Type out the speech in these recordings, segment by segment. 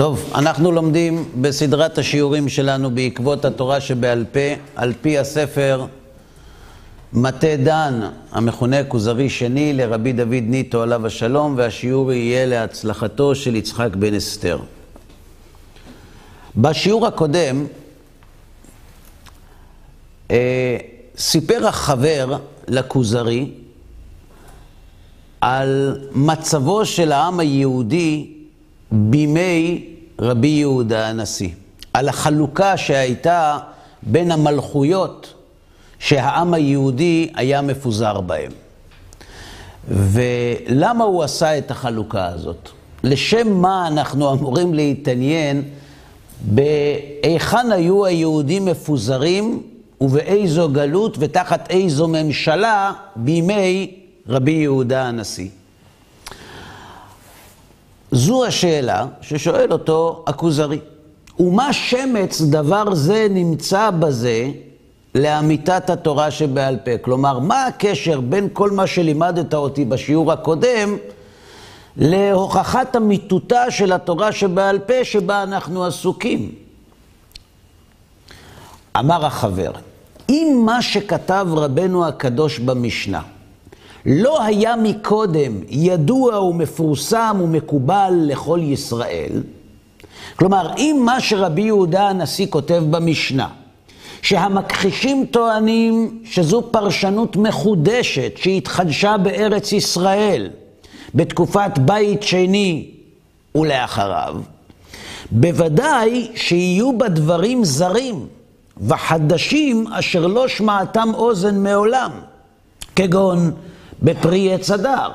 טוב, אנחנו לומדים בסדרת השיעורים שלנו בעקבות התורה שבעל פה, על פי הספר מטה דן, המכונה כוזרי שני, לרבי דוד ניטו עליו השלום, והשיעור יהיה להצלחתו של יצחק בן אסתר. בשיעור הקודם אה, סיפר החבר לכוזרי על מצבו של העם היהודי בימי רבי יהודה הנשיא, על החלוקה שהייתה בין המלכויות שהעם היהודי היה מפוזר בהם. ולמה הוא עשה את החלוקה הזאת? לשם מה אנחנו אמורים להתעניין בהיכן היו היהודים מפוזרים ובאיזו גלות ותחת איזו ממשלה בימי רבי יהודה הנשיא. זו השאלה ששואל אותו הכוזרי. ומה שמץ דבר זה נמצא בזה לאמיתת התורה שבעל פה? כלומר, מה הקשר בין כל מה שלימדת אותי בשיעור הקודם להוכחת אמיתותה של התורה שבעל פה שבה אנחנו עסוקים? אמר החבר, אם מה שכתב רבנו הקדוש במשנה לא היה מקודם ידוע ומפורסם ומקובל לכל ישראל, כלומר, אם מה שרבי יהודה הנשיא כותב במשנה, שהמכחישים טוענים שזו פרשנות מחודשת שהתחדשה בארץ ישראל בתקופת בית שני ולאחריו, בוודאי שיהיו בה דברים זרים וחדשים אשר לא שמעתם אוזן מעולם, כגון בפרי עץ הדר,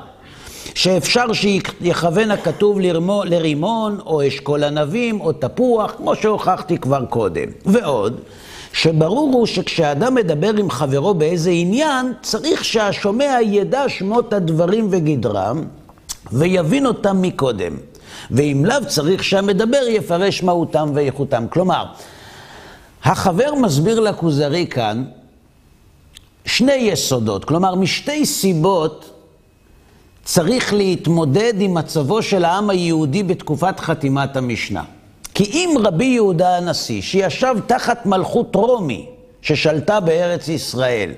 שאפשר שיכוון הכתוב לרמו, לרימון, או אשכול ענבים, או תפוח, כמו שהוכחתי כבר קודם. ועוד, שברור הוא שכשאדם מדבר עם חברו באיזה עניין, צריך שהשומע ידע שמות הדברים וגדרם, ויבין אותם מקודם. ואם לאו, צריך שהמדבר יפרש מהותם ואיכותם. כלומר, החבר מסביר לכוזרי כאן שני יסודות, כלומר משתי סיבות צריך להתמודד עם מצבו של העם היהודי בתקופת חתימת המשנה. כי אם רבי יהודה הנשיא, שישב תחת מלכות רומי, ששלטה בארץ ישראל,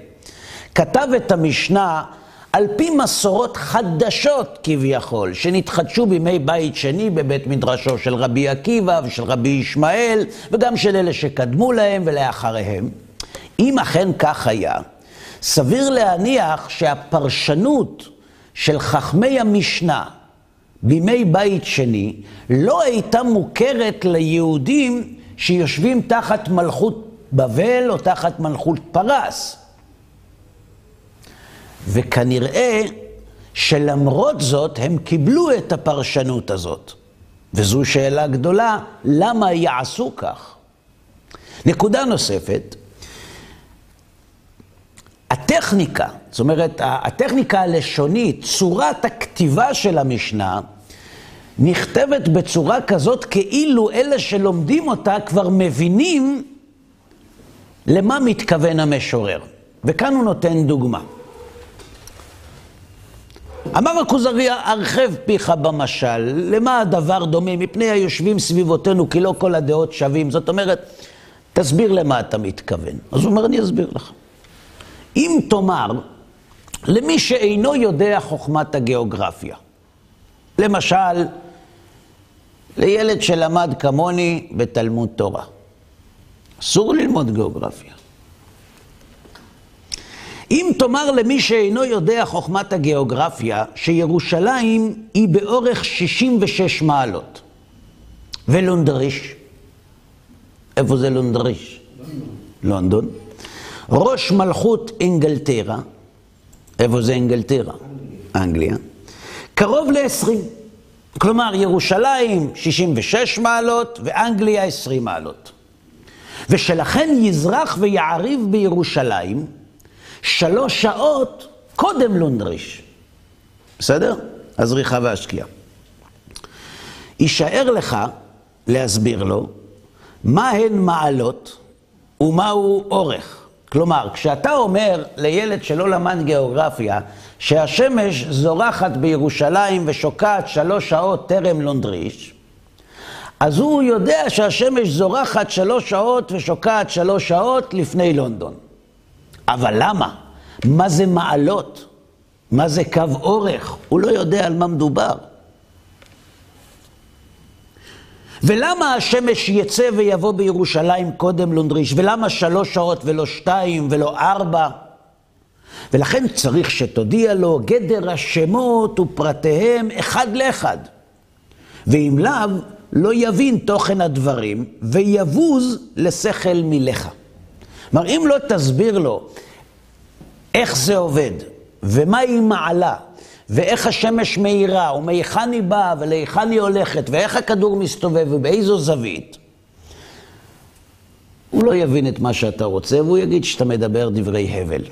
כתב את המשנה על פי מסורות חדשות כביכול, שנתחדשו בימי בית שני בבית מדרשו של רבי עקיבא ושל רבי ישמעאל, וגם של אלה שקדמו להם ולאחריהם. אם אכן כך היה, סביר להניח שהפרשנות של חכמי המשנה בימי בית שני לא הייתה מוכרת ליהודים שיושבים תחת מלכות בבל או תחת מלכות פרס. וכנראה שלמרות זאת הם קיבלו את הפרשנות הזאת. וזו שאלה גדולה, למה יעשו כך? נקודה נוספת, הטכניקה, זאת אומרת, הטכניקה הלשונית, צורת הכתיבה של המשנה, נכתבת בצורה כזאת כאילו אלה שלומדים אותה כבר מבינים למה מתכוון המשורר. וכאן הוא נותן דוגמה. אמר הכוזרי, הרחב פיך במשל, למה הדבר דומה? מפני היושבים סביבותינו, כי לא כל הדעות שווים. זאת אומרת, תסביר למה אתה מתכוון. אז הוא אומר, אני אסביר לך. אם תאמר למי שאינו יודע חוכמת הגיאוגרפיה, למשל, לילד שלמד כמוני בתלמוד תורה, אסור ללמוד גיאוגרפיה. אם תאמר למי שאינו יודע חוכמת הגיאוגרפיה, שירושלים היא באורך 66 מעלות, ולונדריש, איפה זה לונדריש? לונדון. ראש מלכות אינגלטרה, איפה זה אינגלטרה? אנגליה. קרוב ל-20. כלומר, ירושלים 66 מעלות ואנגליה 20 מעלות. ושלכן יזרח ויעריב בירושלים שלוש שעות קודם לונדריש. בסדר? הזריחה והשקיעה. יישאר לך להסביר לו מהן מעלות ומהו אורך. כלומר, כשאתה אומר לילד שלא למד גיאוגרפיה, שהשמש זורחת בירושלים ושוקעת שלוש שעות טרם לונדריש, אז הוא יודע שהשמש זורחת שלוש שעות ושוקעת שלוש שעות לפני לונדון. אבל למה? מה זה מעלות? מה זה קו אורך? הוא לא יודע על מה מדובר. ולמה השמש יצא ויבוא בירושלים קודם לונדריש? ולמה שלוש שעות ולא שתיים ולא ארבע? ולכן צריך שתודיע לו גדר השמות ופרטיהם אחד לאחד. ואם לאו, לא יבין תוכן הדברים ויבוז לשכל מלך. כלומר, אם לא תסביר לו איך זה עובד, ומה היא מעלה, ואיך השמש מאירה, ומהיכן היא באה ולהיכן היא הולכת, ואיך הכדור מסתובב ובאיזו זווית, הוא לא יבין את מה שאתה רוצה, והוא יגיד שאתה מדבר דברי הבל.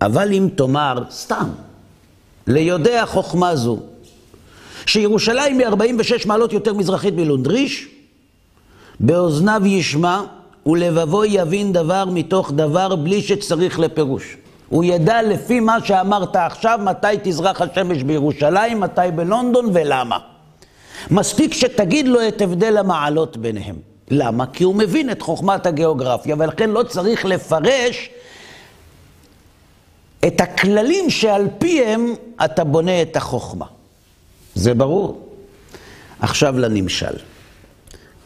אבל אם תאמר, סתם, ליודע חוכמה זו, שירושלים היא 46 מעלות יותר מזרחית מלונדריש, באוזניו ישמע ולבבו יבין דבר מתוך דבר בלי שצריך לפירוש. הוא ידע לפי מה שאמרת עכשיו מתי תזרח השמש בירושלים, מתי בלונדון ולמה. מספיק שתגיד לו את הבדל המעלות ביניהם. למה? כי הוא מבין את חוכמת הגיאוגרפיה, ולכן לא צריך לפרש את הכללים שעל פיהם אתה בונה את החוכמה. זה ברור. עכשיו לנמשל.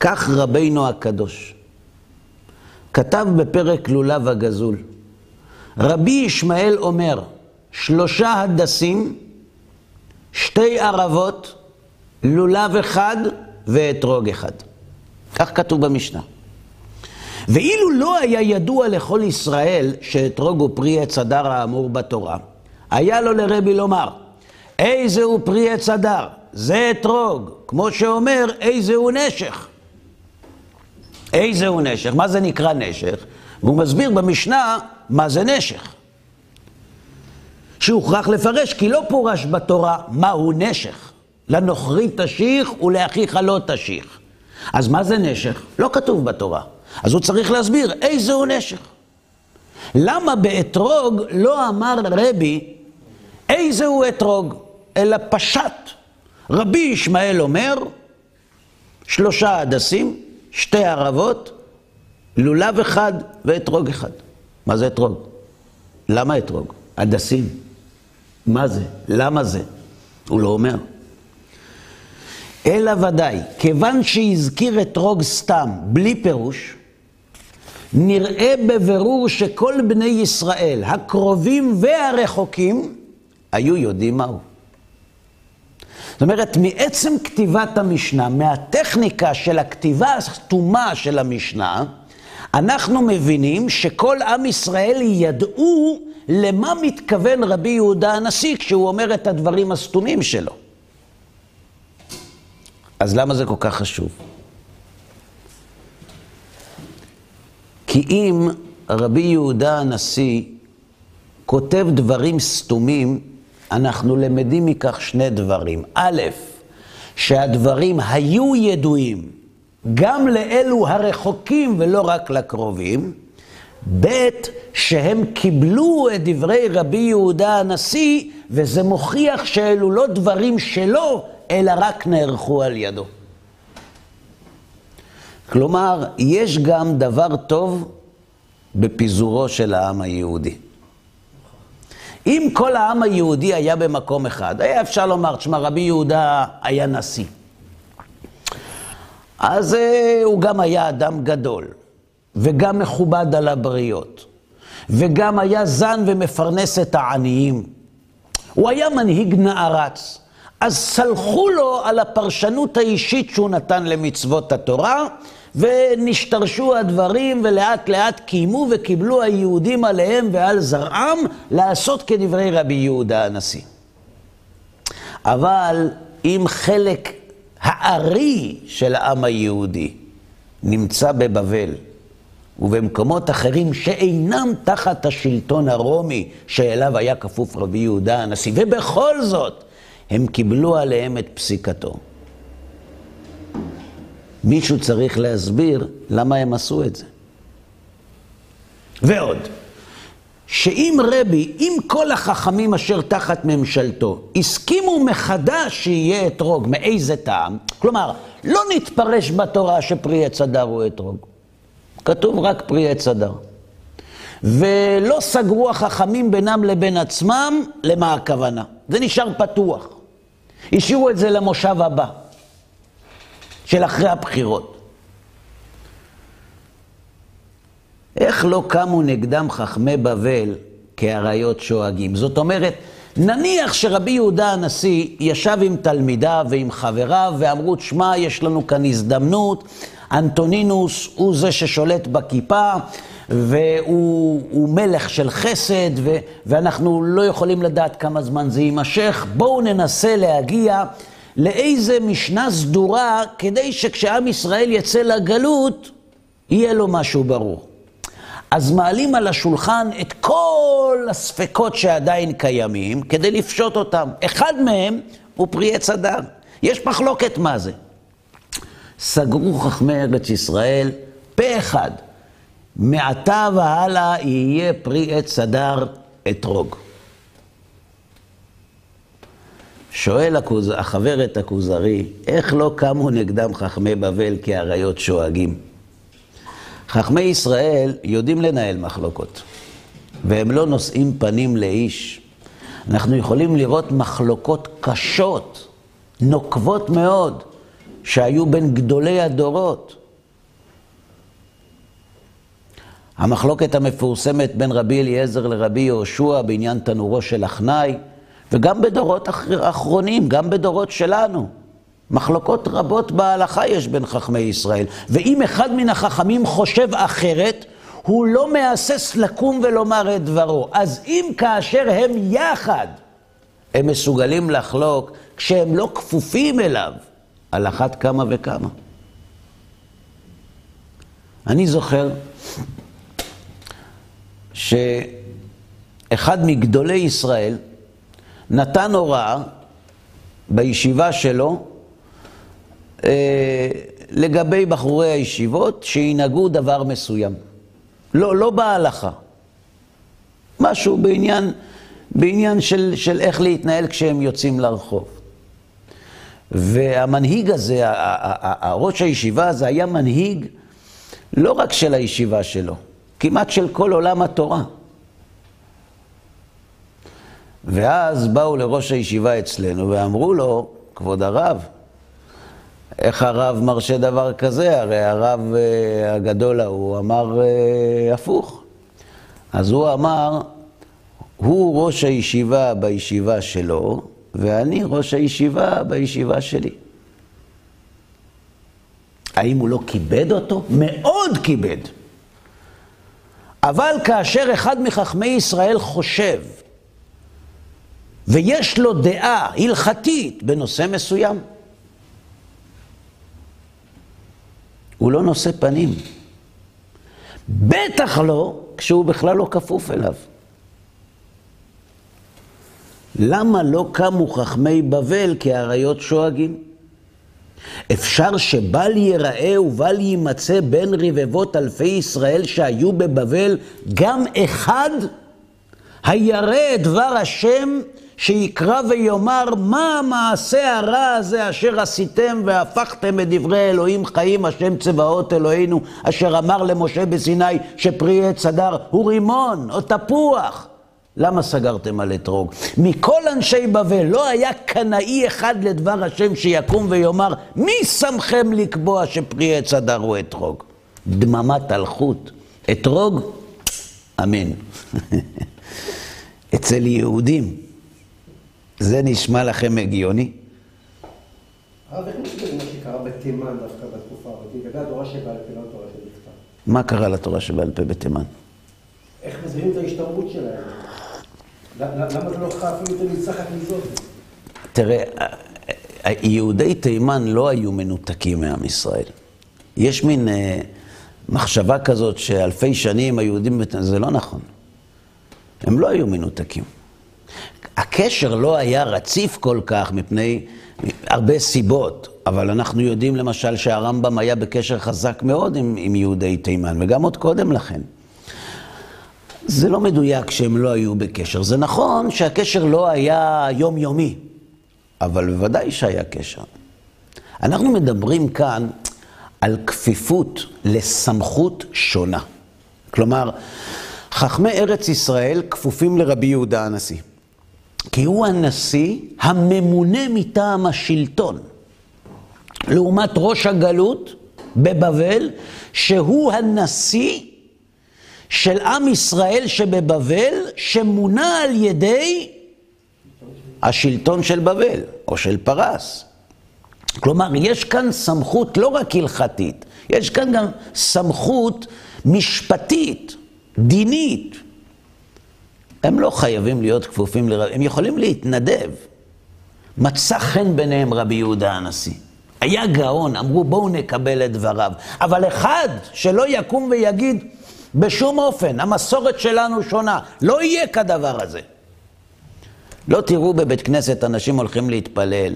כך רבינו הקדוש כתב בפרק לולב הגזול, רבי ישמעאל אומר, שלושה הדסים, שתי ערבות, לולב אחד ואתרוג אחד. כך כתוב במשנה. ואילו לא היה ידוע לכל ישראל שאתרוג הוא פרי עץ הדר האמור בתורה, היה לו לרבי לומר, איזה הוא פרי עץ הדר? זה אתרוג, כמו שאומר, איזה הוא נשך. איזה הוא נשך? מה זה נקרא נשך? והוא מסביר במשנה מה זה נשך. שהוכרח לפרש, כי לא פורש בתורה מהו נשך. לנוכרי תשיך ולאחיך לא תשיך. אז מה זה נשך? לא כתוב בתורה. אז הוא צריך להסביר איזה הוא נשך. למה באתרוג לא אמר רבי איזה הוא אתרוג, אלא פשט. רבי ישמעאל אומר, שלושה הדסים, שתי ערבות, לולב אחד ואתרוג אחד. מה זה אתרוג? למה אתרוג? הדסים. מה זה? למה זה? הוא לא אומר. אלא ודאי, כיוון שהזכיר אתרוג סתם, בלי פירוש, נראה בבירור שכל בני ישראל, הקרובים והרחוקים, היו יודעים מהו. זאת אומרת, מעצם כתיבת המשנה, מהטכניקה של הכתיבה הסתומה של המשנה, אנחנו מבינים שכל עם ישראל ידעו למה מתכוון רבי יהודה הנשיא כשהוא אומר את הדברים הסתומים שלו. אז למה זה כל כך חשוב? כי אם רבי יהודה הנשיא כותב דברים סתומים, אנחנו למדים מכך שני דברים. א', שהדברים היו ידועים גם לאלו הרחוקים ולא רק לקרובים. ב', שהם קיבלו את דברי רבי יהודה הנשיא, וזה מוכיח שאלו לא דברים שלו, אלא רק נערכו על ידו. כלומר, יש גם דבר טוב בפיזורו של העם היהודי. אם כל העם היהודי היה במקום אחד, היה אפשר לומר, תשמע, רבי יהודה היה נשיא. אז uh, הוא גם היה אדם גדול, וגם מכובד על הבריות, וגם היה זן ומפרנס את העניים. הוא היה מנהיג נערץ, אז סלחו לו על הפרשנות האישית שהוא נתן למצוות התורה, ונשתרשו הדברים ולאט לאט קיימו וקיבלו היהודים עליהם ועל זרעם לעשות כדברי רבי יהודה הנשיא. אבל אם חלק הארי של העם היהודי נמצא בבבל ובמקומות אחרים שאינם תחת השלטון הרומי שאליו היה כפוף רבי יהודה הנשיא, ובכל זאת הם קיבלו עליהם את פסיקתו. מישהו צריך להסביר למה הם עשו את זה. ועוד, שאם רבי, אם כל החכמים אשר תחת ממשלתו, הסכימו מחדש שיהיה אתרוג, מאיזה טעם? כלומר, לא נתפרש בתורה שפרי עץ אדר הוא אתרוג. כתוב רק פרי עץ אדר. ולא סגרו החכמים בינם לבין עצמם למה הכוונה. זה נשאר פתוח. השאירו את זה למושב הבא, של אחרי הבחירות. איך לא קמו נגדם חכמי בבל כאריות שואגים? זאת אומרת, נניח שרבי יהודה הנשיא ישב עם תלמידיו ועם חבריו ואמרו, שמע, יש לנו כאן הזדמנות, אנטונינוס הוא זה ששולט בכיפה, והוא מלך של חסד, ו, ואנחנו לא יכולים לדעת כמה זמן זה יימשך. בואו ננסה להגיע לאיזה משנה סדורה, כדי שכשעם ישראל יצא לגלות, יהיה לו משהו ברור. אז מעלים על השולחן את כל הספקות שעדיין קיימים, כדי לפשוט אותם. אחד מהם הוא פרי עץ אדר. יש מחלוקת מה זה. סגרו חכמי ארץ ישראל פה אחד. מעתה והלאה יהיה פרי עץ אדר אתרוג. שואל הכוז... החברת הכוזרי, איך לא קמו נגדם חכמי בבל כאריות שואגים? חכמי ישראל יודעים לנהל מחלוקות, והם לא נושאים פנים לאיש. אנחנו יכולים לראות מחלוקות קשות, נוקבות מאוד, שהיו בין גדולי הדורות. המחלוקת המפורסמת בין רבי אליעזר לרבי יהושע בעניין תנורו של אחנאי, וגם בדורות אחרונים, גם בדורות שלנו. מחלוקות רבות בהלכה יש בין חכמי ישראל, ואם אחד מן החכמים חושב אחרת, הוא לא מהסס לקום ולומר את דברו. אז אם כאשר הם יחד, הם מסוגלים לחלוק כשהם לא כפופים אליו, על אחת כמה וכמה. אני זוכר שאחד מגדולי ישראל נתן הוראה בישיבה שלו לגבי בחורי הישיבות שינהגו דבר מסוים. לא, לא בהלכה. משהו בעניין, בעניין של, של איך להתנהל כשהם יוצאים לרחוב. והמנהיג הזה, ראש הישיבה הזה, היה מנהיג לא רק של הישיבה שלו, כמעט של כל עולם התורה. ואז באו לראש הישיבה אצלנו ואמרו לו, כבוד הרב, איך הרב מרשה דבר כזה? הרי הרב uh, הגדול ההוא אמר uh, הפוך. אז הוא אמר, הוא ראש הישיבה בישיבה שלו, ואני ראש הישיבה בישיבה שלי. האם הוא לא כיבד אותו? מאוד כיבד. אבל כאשר אחד מחכמי ישראל חושב, ויש לו דעה הלכתית בנושא מסוים, הוא לא נושא פנים. בטח לא כשהוא בכלל לא כפוף אליו. למה לא קמו חכמי בבל כאריות שואגים? אפשר שבל ייראה ובל יימצא בין רבבות אלפי ישראל שהיו בבבל גם אחד הירא את דבר השם שיקרא ויאמר מה המעשה הרע הזה אשר עשיתם והפכתם את דברי אלוהים חיים השם צבאות אלוהינו אשר אמר למשה בסיני שפרי עץ הדר הוא רימון או תפוח למה סגרתם על אתרוג? מכל אנשי בבל לא היה קנאי אחד לדבר השם שיקום ויאמר, מי שמכם לקבוע שפרי עץ הדר הוא אתרוג? דממת אלחוט. אתרוג? אמן. אצל יהודים. זה נשמע לכם הגיוני? הרב, איך מסבירים מה שקרה בתימן דווקא בתקופה הזאת? לגבי התורה שבעל פה, לא התורה שבכתב. מה קרה לתורה שבעל פה בתימן? איך מסבירים את ההשתמרות שלהם? למה זה לא חף אפילו יותר ניצחת מזאת? תראה, יהודי תימן לא היו מנותקים מעם ישראל. יש מין אה, מחשבה כזאת שאלפי שנים היהודים, זה לא נכון. הם לא היו מנותקים. הקשר לא היה רציף כל כך מפני הרבה סיבות, אבל אנחנו יודעים למשל שהרמב"ם היה בקשר חזק מאוד עם, עם יהודי תימן, וגם עוד קודם לכן. זה לא מדויק שהם לא היו בקשר. זה נכון שהקשר לא היה יומיומי, אבל בוודאי שהיה קשר. אנחנו מדברים כאן על כפיפות לסמכות שונה. כלומר, חכמי ארץ ישראל כפופים לרבי יהודה הנשיא. כי הוא הנשיא הממונה מטעם השלטון. לעומת ראש הגלות בבבל, שהוא הנשיא של עם ישראל שבבבל, שמונה על ידי השלטון של בבל, או של פרס. כלומר, יש כאן סמכות לא רק הלכתית, יש כאן גם סמכות משפטית, דינית. הם לא חייבים להיות כפופים לרבי, הם יכולים להתנדב. מצא חן ביניהם רבי יהודה הנשיא. היה גאון, אמרו בואו נקבל את דבריו. אבל אחד שלא יקום ויגיד, בשום אופן, המסורת שלנו שונה, לא יהיה כדבר הזה. לא תראו בבית כנסת אנשים הולכים להתפלל,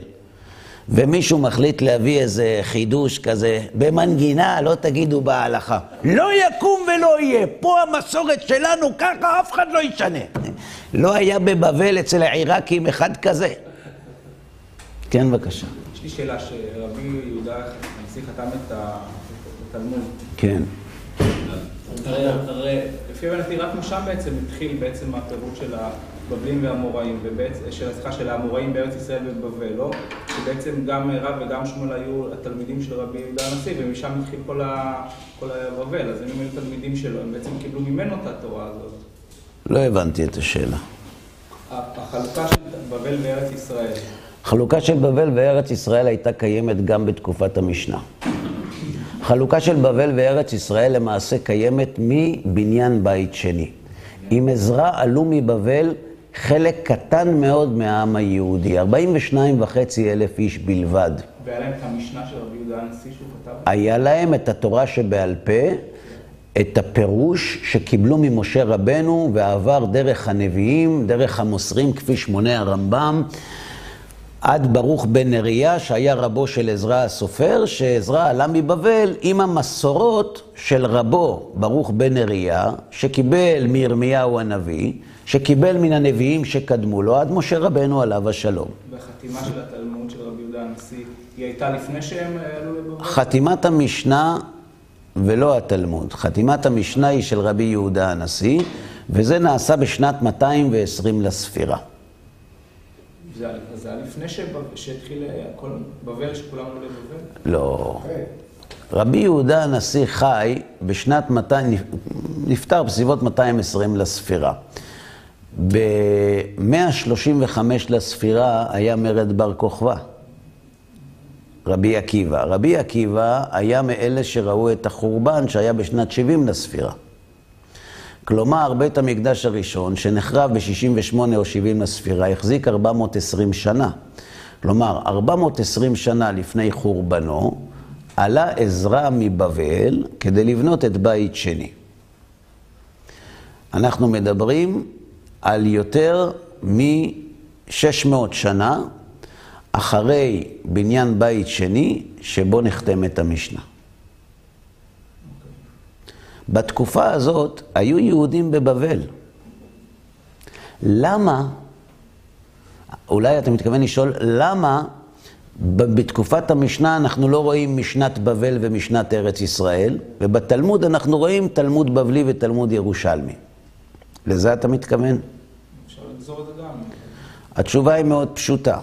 ומישהו מחליט להביא איזה חידוש כזה, במנגינה, לא תגידו בהלכה. לא יקום ולא יהיה, פה המסורת שלנו ככה, אף אחד לא ישנה. לא היה בבבל אצל העיראקים אחד כזה. כן, בבקשה. יש לי שאלה, שרבי יהודה הנשיא חתם את התלמוד. כן. הרי לפי הבנתי רק משם בעצם התחיל בעצם הפירוט של הבבלים והאמוראים, של הסליחה של האמוראים בארץ ישראל ובבבל, לא? שבעצם גם רב וגם שמואל היו התלמידים של רבי יהודה הנשיא, ומשם התחיל כל, ה, כל הבבל, אז אם הם היו תלמידים שלו, הם בעצם קיבלו ממנו את התורה הזאת. לא הבנתי את השאלה. החלוקה של בבל בארץ ישראל. חלוקה של בבל בארץ ישראל הייתה קיימת גם בתקופת המשנה. חלוקה של בבל וארץ ישראל למעשה קיימת מבניין בית שני. עם עזרה עלו מבבל חלק קטן מאוד מהעם היהודי, 42 וחצי אלף איש בלבד. והיה להם את המשנה של רבי יהודה הנשיא שהוא כתב? היה להם את התורה שבעל פה, את הפירוש שקיבלו ממשה רבנו ועבר דרך הנביאים, דרך המוסרים כפי שמונה הרמב"ם. עד ברוך בן נריה, שהיה רבו של עזרא הסופר, שעזרא עלה מבבל עם המסורות של רבו, ברוך בן נריה, שקיבל מירמיהו הנביא, שקיבל מן הנביאים שקדמו לו, עד משה רבנו עליו השלום. והחתימה של התלמוד של רבי יהודה הנשיא, היא הייתה לפני שהם עלו לבבל? חתימת המשנה ולא התלמוד. חתימת המשנה היא של רבי יהודה הנשיא, וזה נעשה בשנת 220 לספירה. זה היה לפני שהתחיל הכל בבל, שכולם עלו לבבל? לא. רבי יהודה הנשיא חי בשנת 200, נפטר בסביבות 220 לספירה. ב-135 לספירה היה מרד בר כוכבא, רבי עקיבא. רבי עקיבא היה מאלה שראו את החורבן שהיה בשנת 70 לספירה. כלומר, בית המקדש הראשון, שנחרב ב-68 או 70 לספירה, החזיק 420 שנה. כלומר, 420 שנה לפני חורבנו, עלה עזרא מבבל כדי לבנות את בית שני. אנחנו מדברים על יותר מ-600 שנה אחרי בניין בית שני, שבו נחתמת המשנה. בתקופה הזאת היו יהודים בבבל. למה, אולי אתה מתכוון לשאול, למה בתקופת המשנה אנחנו לא רואים משנת בבל ומשנת ארץ ישראל, ובתלמוד אנחנו רואים תלמוד בבלי ותלמוד ירושלמי. לזה אתה מתכוון? אפשר לגזור את זה גם. התשובה היא מאוד פשוטה.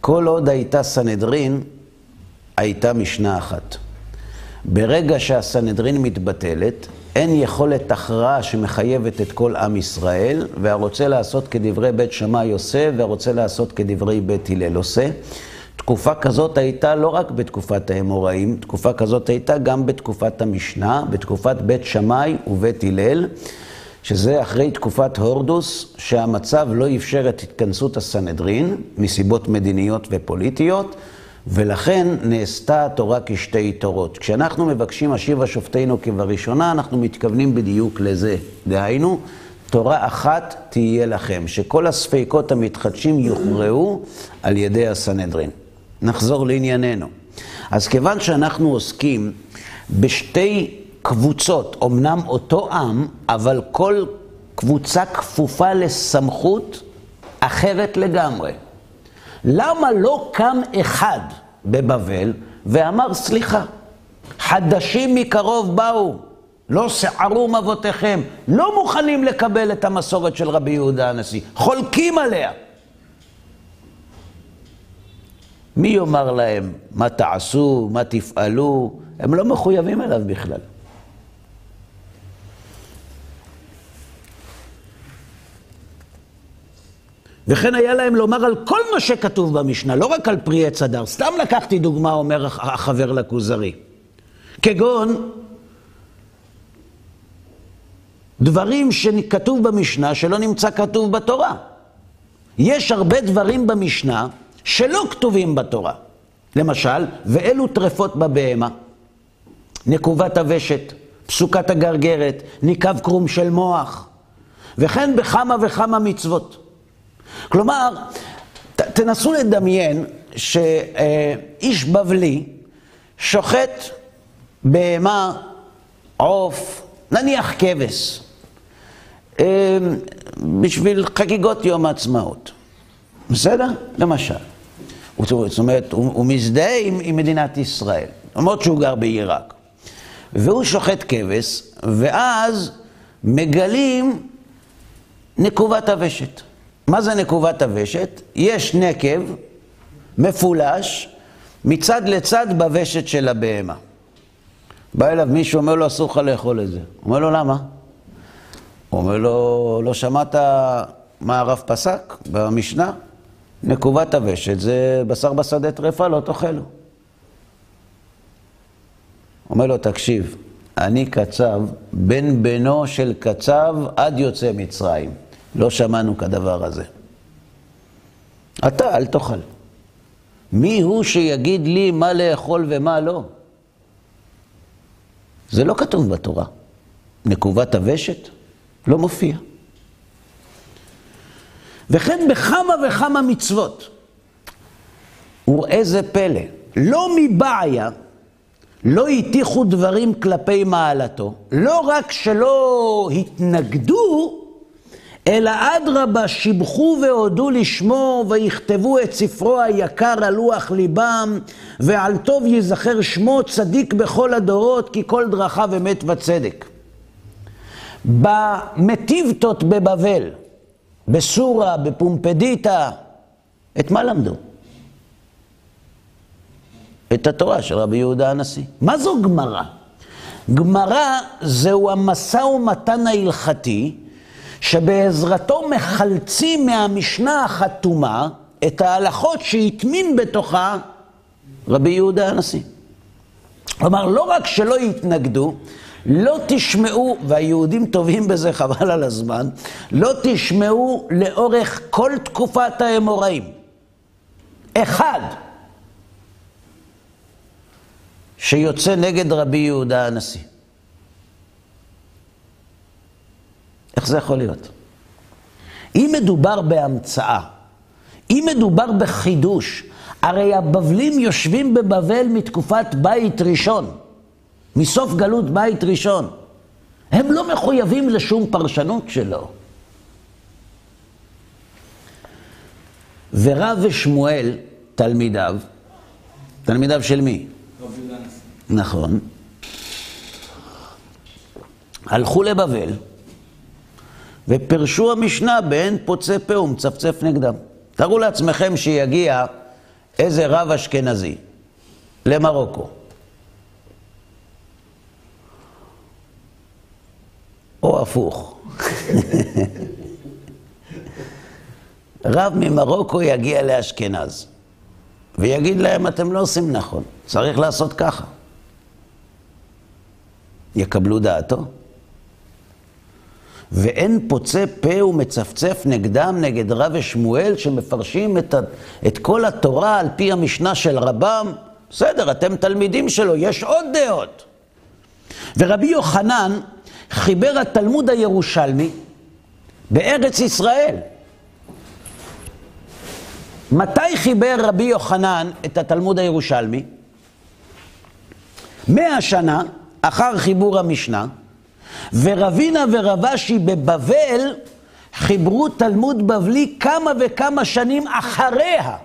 כל עוד הייתה סנהדרין, הייתה משנה אחת. ברגע שהסנהדרין מתבטלת, אין יכולת הכרעה שמחייבת את כל עם ישראל, והרוצה לעשות כדברי בית שמאי עושה, והרוצה לעשות כדברי בית הלל עושה. תקופה כזאת הייתה לא רק בתקופת האמוראים, תקופה כזאת הייתה גם בתקופת המשנה, בתקופת בית שמאי ובית הלל, שזה אחרי תקופת הורדוס, שהמצב לא אפשר את התכנסות הסנהדרין, מסיבות מדיניות ופוליטיות, ולכן נעשתה התורה כשתי תורות. כשאנחנו מבקשים השיבה שופטינו כבראשונה, אנחנו מתכוונים בדיוק לזה. דהיינו, תורה אחת תהיה לכם, שכל הספקות המתחדשים יוכרעו על ידי הסנהדרין. נחזור לענייננו. אז כיוון שאנחנו עוסקים בשתי קבוצות, אמנם אותו עם, אבל כל קבוצה כפופה לסמכות אחרת לגמרי. למה לא קם אחד בבבל ואמר, סליחה, חדשים מקרוב באו, לא שערום אבותיכם, לא מוכנים לקבל את המסורת של רבי יהודה הנשיא, חולקים עליה. מי יאמר להם מה תעשו, מה תפעלו? הם לא מחויבים אליו בכלל. וכן היה להם לומר על כל מה שכתוב במשנה, לא רק על פרי עץ הדר. סתם לקחתי דוגמה, אומר החבר לכוזרי. כגון דברים שכתוב במשנה שלא נמצא כתוב בתורה. יש הרבה דברים במשנה שלא כתובים בתורה. למשל, ואלו טרפות בבהמה, נקובת הוושת, פסוקת הגרגרת, ניקב קרום של מוח, וכן בכמה וכמה מצוות. כלומר, ת, תנסו לדמיין שאיש בבלי שוחט בהמה, עוף, נניח כבש, אה, בשביל חגיגות יום העצמאות. בסדר? למשל. זאת אומרת, הוא, הוא מזדהה עם, עם מדינת ישראל, למרות שהוא גר בעיראק. והוא שוחט כבש, ואז מגלים נקובת הוושת. מה זה נקובת הוושת? יש נקב מפולש מצד לצד בוושת של הבהמה. בא אליו מישהו, אומר לו, אסור לך לאכול את זה. אומר לו, למה? הוא אומר לו, לא שמעת מה הרב פסק במשנה? נקובת הוושת זה בשר בשדה טרפה, לא תאכלו. אומר לו, תקשיב, אני קצב, בן בנו של קצב עד יוצא מצרים. לא שמענו כדבר הזה. אתה, אל תאכל. מי הוא שיגיד לי מה לאכול ומה לא? זה לא כתוב בתורה. נקובת הוושת לא מופיע. וכן בכמה וכמה מצוות. וראה זה פלא, לא מבעיה, לא הטיחו דברים כלפי מעלתו, לא רק שלא התנגדו, אלא אדרבה, שיבחו והודו לשמו, ויכתבו את ספרו היקר על לוח ליבם, ועל טוב ייזכר שמו צדיק בכל הדורות, כי כל דרכיו אמת וצדק. במטיבתות בבבל, בסורה, בפומפדיטה, את מה למדו? את התורה של רבי יהודה הנשיא. מה זו גמרא? גמרא זהו המשא ומתן ההלכתי שבעזרתו מחלצים מהמשנה החתומה את ההלכות שהטמין בתוכה רבי יהודה הנשיא. כלומר, לא רק שלא יתנגדו, לא תשמעו, והיהודים טובים בזה חבל על הזמן, לא תשמעו לאורך כל תקופת האמוראים. אחד שיוצא נגד רבי יהודה הנשיא. איך זה יכול להיות? אם מדובר בהמצאה, אם מדובר בחידוש, הרי הבבלים יושבים בבבל מתקופת בית ראשון, מסוף גלות בית ראשון. הם לא מחויבים לשום פרשנות שלו. ורב ושמואל, תלמידיו, תלמידיו של מי? נכון. הלכו לבבל, ופרשו המשנה באין פוצה פה ומצפצף נגדם. תארו לעצמכם שיגיע איזה רב אשכנזי למרוקו. או הפוך. רב ממרוקו יגיע לאשכנז ויגיד להם, אתם לא עושים נכון, צריך לעשות ככה. יקבלו דעתו? ואין פוצה פה ומצפצף נגדם, נגד רב ושמואל, שמפרשים את, ה, את כל התורה על פי המשנה של רבם. בסדר, אתם תלמידים שלו, יש עוד דעות. ורבי יוחנן חיבר התלמוד הירושלמי בארץ ישראל. מתי חיבר רבי יוחנן את התלמוד הירושלמי? מאה שנה אחר חיבור המשנה, ורבינה ורבשי בבבל חיברו תלמוד בבלי כמה וכמה שנים אחריה.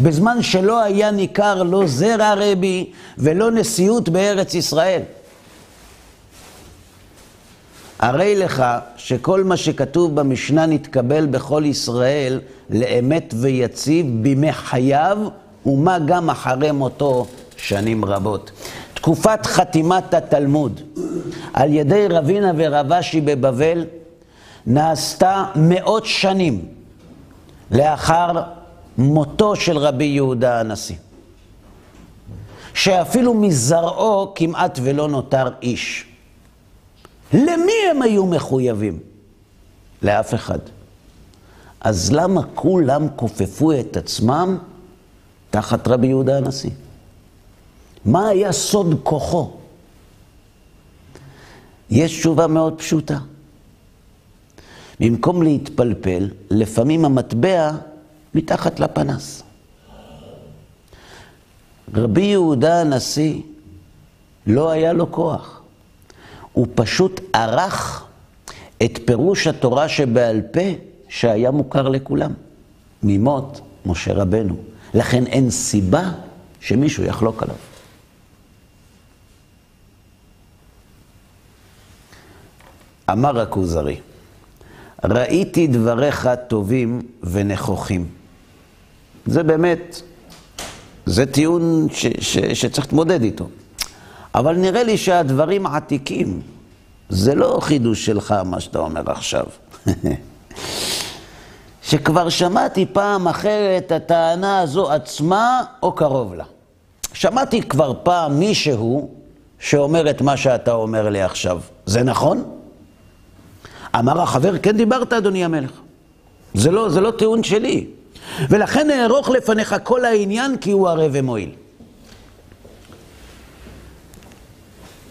בזמן שלא היה ניכר לא זרע רבי ולא נשיאות בארץ ישראל. הרי לך שכל מה שכתוב במשנה נתקבל בכל ישראל לאמת ויציב בימי חייו, ומה גם אחרי מותו שנים רבות. תקופת חתימת התלמוד על ידי רבינה ורבשי בבבל נעשתה מאות שנים לאחר מותו של רבי יהודה הנשיא. שאפילו מזרעו כמעט ולא נותר איש. למי הם היו מחויבים? לאף אחד. אז למה כולם כופפו את עצמם תחת רבי יהודה הנשיא? מה היה סוד כוחו? יש תשובה מאוד פשוטה. במקום להתפלפל, לפעמים המטבע מתחת לפנס. רבי יהודה הנשיא, לא היה לו כוח. הוא פשוט ערך את פירוש התורה שבעל פה שהיה מוכר לכולם, ממות משה רבנו. לכן אין סיבה שמישהו יחלוק עליו. אמר הכוזרי, ראיתי דבריך טובים ונכוחים. זה באמת, זה טיעון ש, ש, שצריך להתמודד איתו. אבל נראה לי שהדברים עתיקים. זה לא חידוש שלך, מה שאתה אומר עכשיו. שכבר שמעתי פעם אחרת הטענה הזו עצמה או קרוב לה. שמעתי כבר פעם מישהו שאומר את מה שאתה אומר לי עכשיו. זה נכון? אמר החבר, כן דיברת, אדוני המלך. זה לא, זה לא טיעון שלי. ולכן אערוך לפניך כל העניין, כי הוא ערב ומועיל.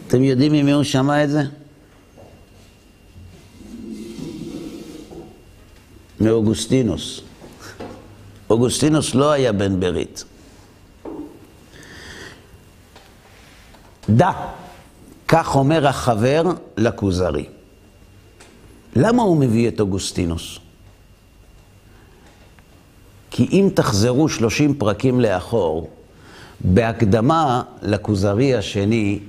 אתם יודעים ממי הוא שמע את זה? מאוגוסטינוס. אוגוסטינוס לא היה בן ברית. דע, כך אומר החבר לכוזרי. למה הוא מביא את אוגוסטינוס? כי אם תחזרו שלושים פרקים לאחור, בהקדמה לכוזרי השני,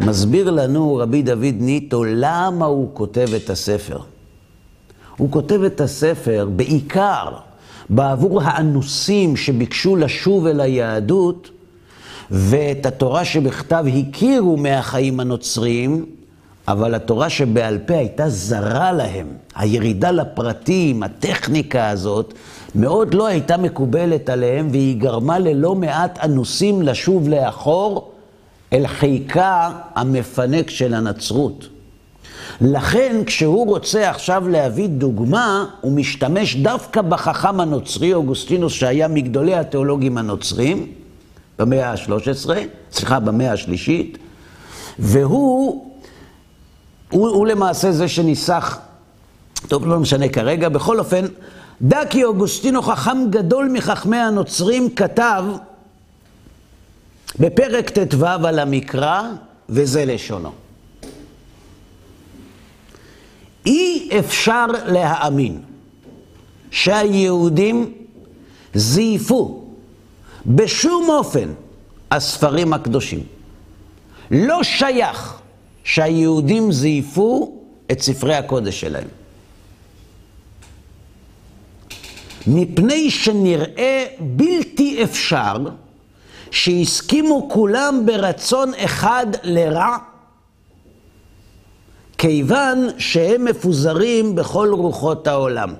מסביר לנו רבי דוד ניטו למה הוא כותב את הספר. הוא כותב את הספר בעיקר בעבור האנוסים שביקשו לשוב אל היהדות, ואת התורה שבכתב הכירו מהחיים הנוצריים, אבל התורה שבעל פה הייתה זרה להם. הירידה לפרטים, הטכניקה הזאת, מאוד לא הייתה מקובלת עליהם, והיא גרמה ללא מעט אנוסים לשוב לאחור אל חיקה המפנק של הנצרות. לכן, כשהוא רוצה עכשיו להביא דוגמה, הוא משתמש דווקא בחכם הנוצרי, אוגוסטינוס, שהיה מגדולי התיאולוגים הנוצרים, במאה ה-13, סליחה, במאה השלישית, והוא הוא, הוא למעשה זה שניסח, טוב, לא משנה כרגע, בכל אופן, דע כי אוגוסטינו חכם גדול מחכמי הנוצרים כתב בפרק ט"ו על המקרא, וזה לשונו. אי אפשר להאמין שהיהודים זייפו בשום אופן הספרים הקדושים. לא שייך שהיהודים זייפו את ספרי הקודש שלהם. מפני שנראה בלתי אפשר שהסכימו כולם ברצון אחד לרע, כיוון שהם מפוזרים בכל רוחות העולם.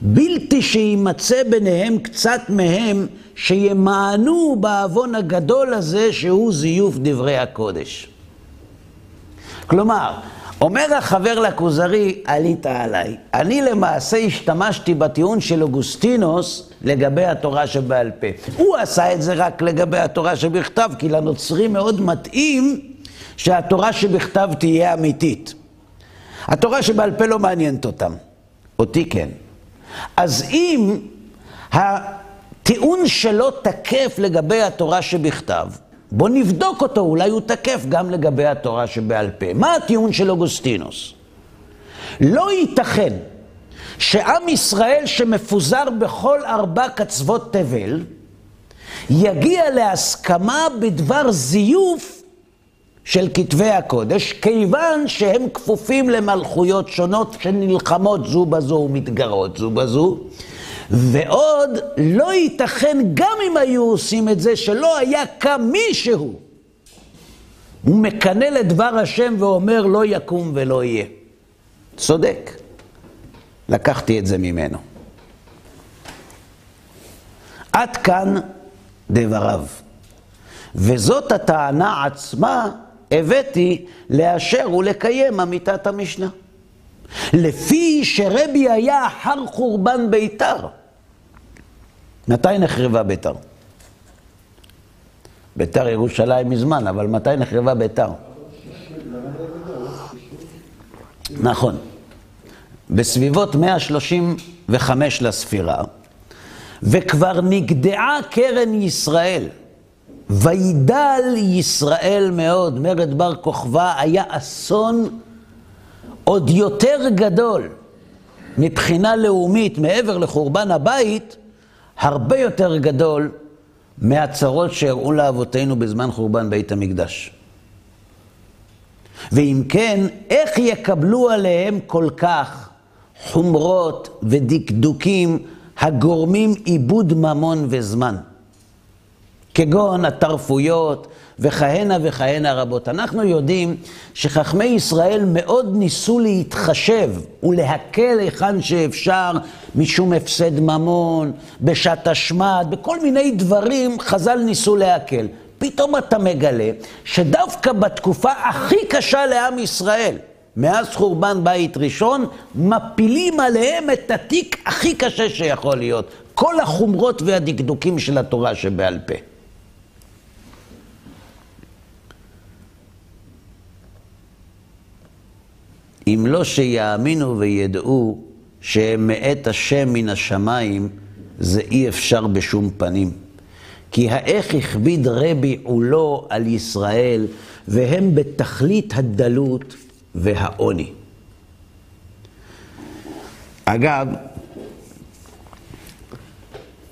בלתי שיימצא ביניהם קצת מהם שימענו בעוון הגדול הזה שהוא זיוף דברי הקודש. כלומר, אומר החבר לכוזרי, עלית עליי. אני למעשה השתמשתי בטיעון של אוגוסטינוס לגבי התורה שבעל פה. הוא עשה את זה רק לגבי התורה שבכתב, כי לנוצרים מאוד מתאים שהתורה שבכתב תהיה אמיתית. התורה שבעל פה לא מעניינת אותם. אותי כן. אז אם הטיעון שלו תקף לגבי התורה שבכתב, בוא נבדוק אותו, אולי הוא תקף גם לגבי התורה שבעל פה. מה הטיעון של אוגוסטינוס? לא ייתכן שעם ישראל שמפוזר בכל ארבע קצוות תבל, יגיע להסכמה בדבר זיוף של כתבי הקודש, כיוון שהם כפופים למלכויות שונות שנלחמות זו בזו ומתגרות זו בזו, ועוד לא ייתכן גם אם היו עושים את זה, שלא היה קם מישהו. הוא מקנא לדבר השם ואומר לא יקום ולא יהיה. צודק. לקחתי את זה ממנו. עד כאן דבריו. וזאת הטענה עצמה הבאתי לאשר ולקיים אמיתת המשנה. לפי שרבי היה אחר חורבן ביתר. מתי נחרבה ביתר? ביתר ירושלים מזמן, אבל מתי נחרבה ביתר? נכון. בסביבות 135 לספירה, וכבר נגדעה קרן ישראל. וידל ישראל מאוד, מרד בר כוכבא היה אסון עוד יותר גדול מבחינה לאומית, מעבר לחורבן הבית, הרבה יותר גדול מהצרות שהראו לאבותינו בזמן חורבן בית המקדש. ואם כן, איך יקבלו עליהם כל כך חומרות ודקדוקים הגורמים עיבוד ממון וזמן? כגון התרפויות וכהנה וכהנה רבות. אנחנו יודעים שחכמי ישראל מאוד ניסו להתחשב ולהקל היכן שאפשר משום הפסד ממון, בשעת השמד, בכל מיני דברים חז"ל ניסו להקל. פתאום אתה מגלה שדווקא בתקופה הכי קשה לעם ישראל, מאז חורבן בית ראשון, מפילים עליהם את התיק הכי קשה שיכול להיות. כל החומרות והדקדוקים של התורה שבעל פה. אם לא שיאמינו וידעו שהם מאת השם מן השמיים, זה אי אפשר בשום פנים. כי האיך הכביד רבי עולו על ישראל, והם בתכלית הדלות והעוני. אגב,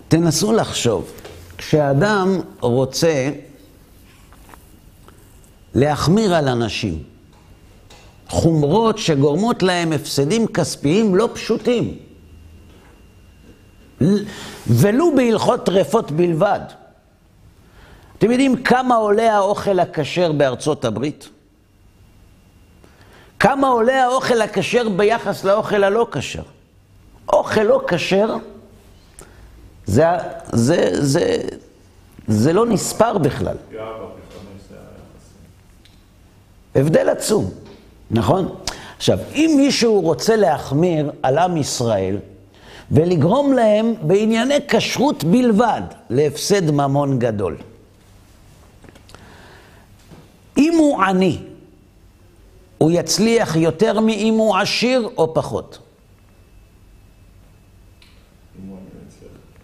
תנסו לחשוב, כשאדם רוצה להחמיר על אנשים, חומרות שגורמות להם הפסדים כספיים לא פשוטים. ולו בהלכות טרפות בלבד. אתם יודעים כמה עולה האוכל הכשר בארצות הברית? כמה עולה האוכל הכשר ביחס לאוכל הלא כשר? אוכל לא כשר, זה, זה, זה, זה לא נספר בכלל. הבדל עצום. נכון? עכשיו, אם מישהו רוצה להחמיר על עם ישראל ולגרום להם בענייני כשרות בלבד להפסד ממון גדול, אם הוא עני, הוא יצליח יותר מאם הוא עשיר או פחות?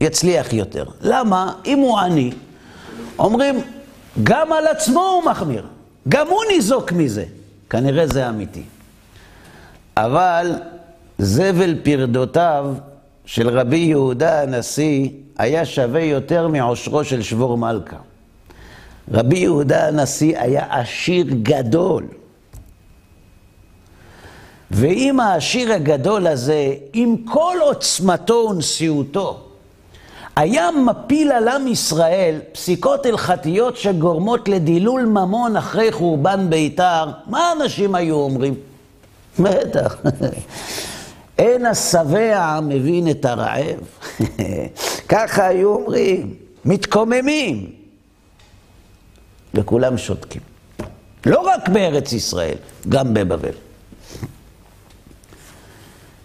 יצליח יותר. למה? אם הוא עני, אומרים, גם על עצמו הוא מחמיר, גם הוא ניזוק מזה. כנראה זה אמיתי. אבל זבל פרדותיו של רבי יהודה הנשיא היה שווה יותר מעושרו של שבור מלכה. רבי יהודה הנשיא היה עשיר גדול. ואם העשיר הגדול הזה, עם כל עוצמתו ונשיאותו, היה מפיל על עם ישראל פסיקות הלכתיות שגורמות לדילול ממון אחרי חורבן ביתר, מה אנשים היו אומרים? בטח. אין השבע מבין את הרעב. ככה היו אומרים, מתקוממים. וכולם שותקים. לא רק בארץ ישראל, גם בבבל.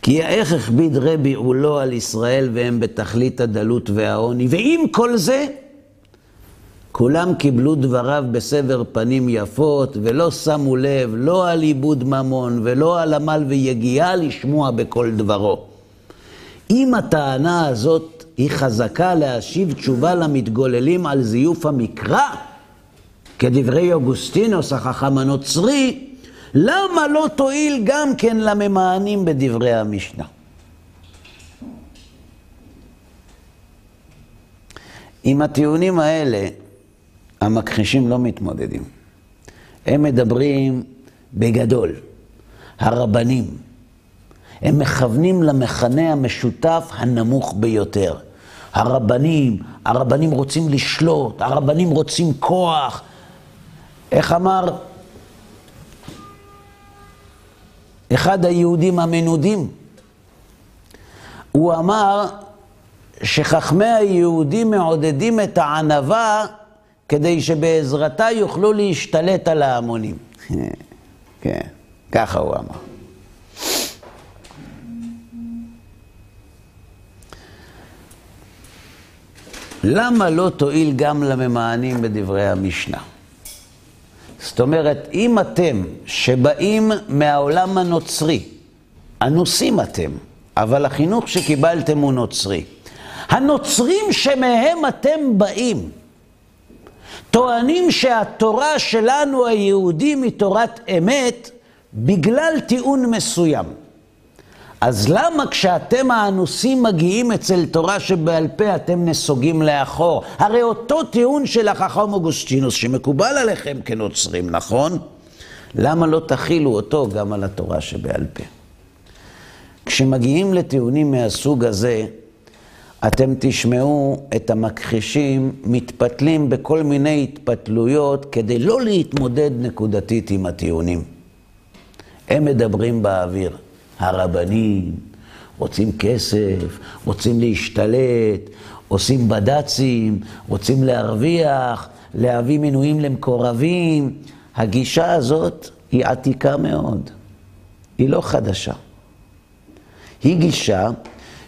כי האיך הכביד רבי עולו על ישראל והם בתכלית הדלות והעוני, ועם כל זה, כולם קיבלו דבריו בסבר פנים יפות, ולא שמו לב לא על עיבוד ממון ולא על עמל ויגיעה לשמוע בכל דברו. אם הטענה הזאת היא חזקה להשיב תשובה למתגוללים על זיוף המקרא, כדברי אוגוסטינוס החכם הנוצרי, למה לא תועיל גם כן לממאנים בדברי המשנה? עם הטיעונים האלה המכחישים לא מתמודדים. הם מדברים בגדול, הרבנים. הם מכוונים למכנה המשותף הנמוך ביותר. הרבנים, הרבנים רוצים לשלוט, הרבנים רוצים כוח. איך אמר אחד היהודים המנודים? הוא אמר שחכמי היהודים מעודדים את הענווה כדי שבעזרתה יוכלו להשתלט על ההמונים. כן, ככה הוא אמר. למה לא תועיל גם לממאנים בדברי המשנה? זאת אומרת, אם אתם שבאים מהעולם הנוצרי, אנוסים אתם, אבל החינוך שקיבלתם הוא נוצרי. הנוצרים שמהם אתם באים, טוענים שהתורה שלנו היהודים היא תורת אמת בגלל טיעון מסוים. אז למה כשאתם האנוסים מגיעים אצל תורה שבעל פה אתם נסוגים לאחור? הרי אותו טיעון של החכם אוגוסטינוס שמקובל עליכם כנוצרים, נכון? למה לא תכילו אותו גם על התורה שבעל פה? כשמגיעים לטיעונים מהסוג הזה, אתם תשמעו את המכחישים מתפתלים בכל מיני התפתלויות כדי לא להתמודד נקודתית עם הטיעונים. הם מדברים באוויר. הרבנים רוצים כסף, רוצים להשתלט, עושים בד"צים, רוצים להרוויח, להביא מינויים למקורבים. הגישה הזאת היא עתיקה מאוד, היא לא חדשה. היא גישה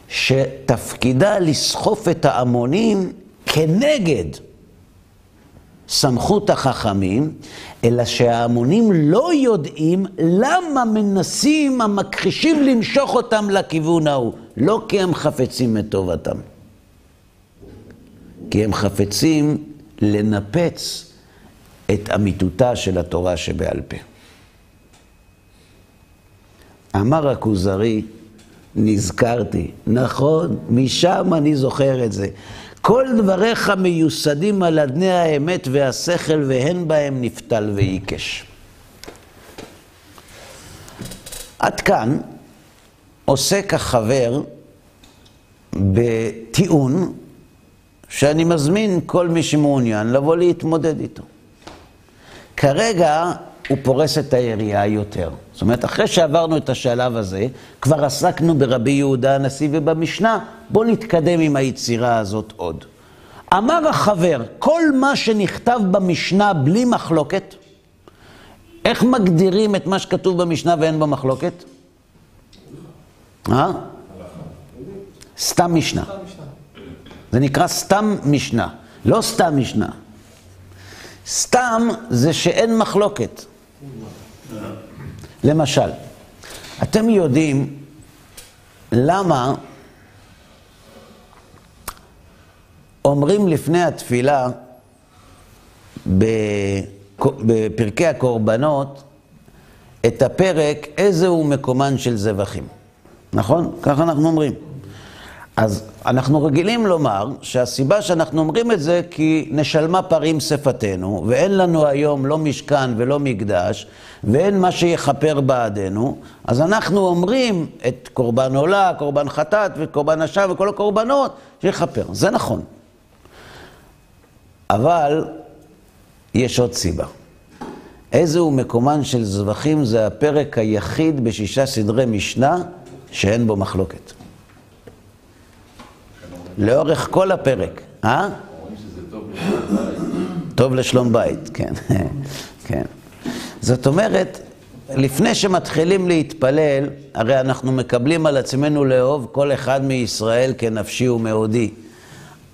שתפקידה לסחוף את ההמונים כנגד סמכות החכמים, אלא שההמונים לא יודעים למה מנסים המכחישים למשוך אותם לכיוון ההוא. לא כי הם חפצים את טובתם, כי הם חפצים לנפץ את אמיתותה של התורה שבעל פה. אמר הכוזרי, נזכרתי, נכון, משם אני זוכר את זה. כל דבריך מיוסדים על אדני האמת והשכל, והן בהם נפתל ועיקש. עד כאן עוסק החבר בטיעון שאני מזמין כל מי שמעוניין לבוא להתמודד איתו. כרגע הוא פורס את היריעה יותר. זאת אומרת, אחרי שעברנו את השלב הזה, כבר עסקנו ברבי יהודה הנשיא ובמשנה, בואו נתקדם עם היצירה הזאת עוד. אמר החבר, כל מה שנכתב במשנה בלי מחלוקת, איך מגדירים את מה שכתוב במשנה ואין בו מחלוקת? אה? סתם משנה. זה נקרא סתם משנה, לא סתם משנה. סתם זה שאין מחלוקת. למשל, אתם יודעים למה אומרים לפני התפילה בפרקי הקורבנות את הפרק איזה הוא מקומן של זבחים. נכון? ככה אנחנו אומרים. אז אנחנו רגילים לומר שהסיבה שאנחנו אומרים את זה כי נשלמה פרים שפתנו, ואין לנו היום לא משכן ולא מקדש, ואין מה שיכפר בעדנו, אז אנחנו אומרים את קורבן עולה, קורבן חטאת וקורבן השב וכל הקורבנות, שיכפר. זה נכון. אבל יש עוד סיבה. איזה הוא מקומן של זבחים זה הפרק היחיד בשישה סדרי משנה שאין בו מחלוקת. לאורך כל הפרק. אה? טוב לשלום בית, כן. כן. זאת אומרת, לפני שמתחילים להתפלל, הרי אנחנו מקבלים על עצמנו לאהוב כל אחד מישראל כנפשי ומאודי.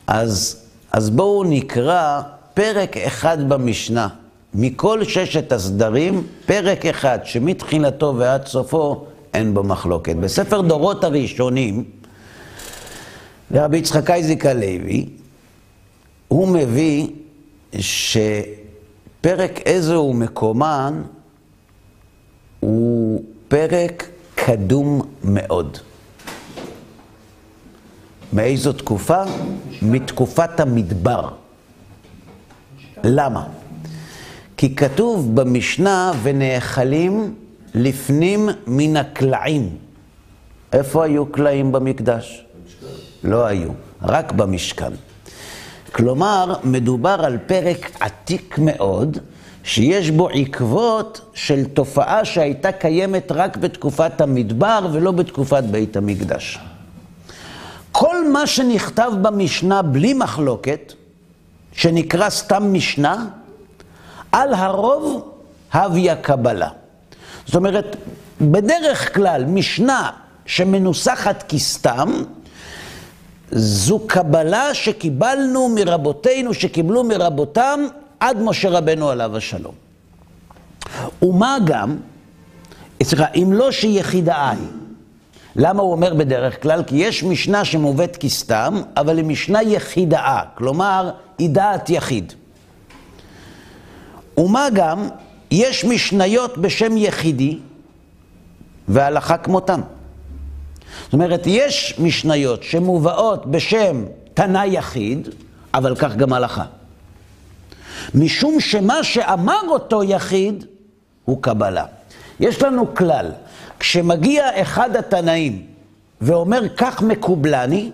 אז, אז בואו נקרא פרק אחד במשנה. מכל ששת הסדרים, פרק אחד שמתחילתו ועד סופו אין בו מחלוקת. בספר דורות הראשונים, ורבי יצחק אייזיק הלוי, הוא מביא פרק איזה הוא מקומן הוא פרק קדום מאוד. מאיזו תקופה? מתקופת המדבר. למה? כי כתוב במשנה, ונאכלים לפנים מן הקלעים. איפה היו קלעים במקדש? לא היו, רק במשכן. כלומר, מדובר על פרק עתיק מאוד, שיש בו עקבות של תופעה שהייתה קיימת רק בתקופת המדבר ולא בתקופת בית המקדש. כל מה שנכתב במשנה בלי מחלוקת, שנקרא סתם משנה, על הרוב הביא קבלה. זאת אומרת, בדרך כלל משנה שמנוסחת כסתם, זו קבלה שקיבלנו מרבותינו, שקיבלו מרבותם עד משה רבנו עליו השלום. ומה גם, סליחה, אם לא שיחידה היא. למה הוא אומר בדרך כלל? כי יש משנה שמובאת כסתם, אבל היא משנה יחידה, כלומר, היא דעת יחיד. ומה גם, יש משניות בשם יחידי, והלכה כמותם. זאת אומרת, יש משניות שמובאות בשם תנא יחיד, אבל כך גם הלכה. משום שמה שאמר אותו יחיד הוא קבלה. יש לנו כלל, כשמגיע אחד התנאים ואומר כך מקובלני,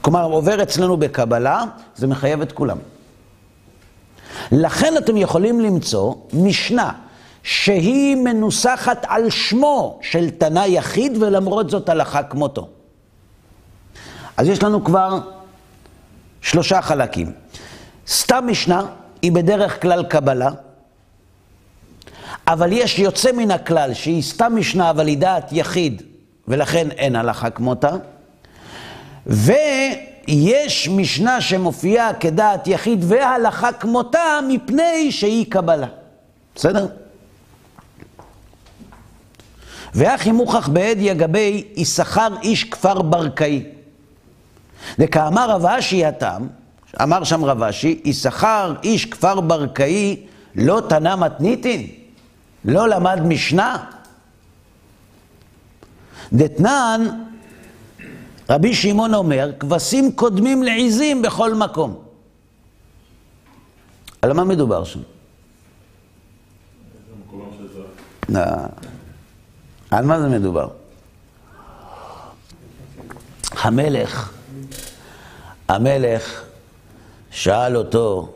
כלומר עובר אצלנו בקבלה, זה מחייב את כולם. לכן אתם יכולים למצוא משנה שהיא מנוסחת על שמו של תנא יחיד ולמרות זאת הלכה כמותו. אז יש לנו כבר שלושה חלקים. סתם משנה היא בדרך כלל קבלה, אבל יש יוצא מן הכלל שהיא סתם משנה אבל היא דעת יחיד ולכן אין הלכה כמותה. ויש משנה שמופיעה כדעת יחיד והלכה כמותה מפני שהיא קבלה. בסדר? ואחי מוכח בעד יגבי יששכר איש כפר ברקאי. וכאמר רב אשי התם, אמר שם רב אשי, יששכר איש כפר ברקאי לא תנא מתניתין, לא למד משנה. דתנן, רבי שמעון אומר, כבשים קודמים לעיזים בכל מקום. על מה מדובר שם? לא. על מה זה מדובר? המלך, המלך שאל אותו,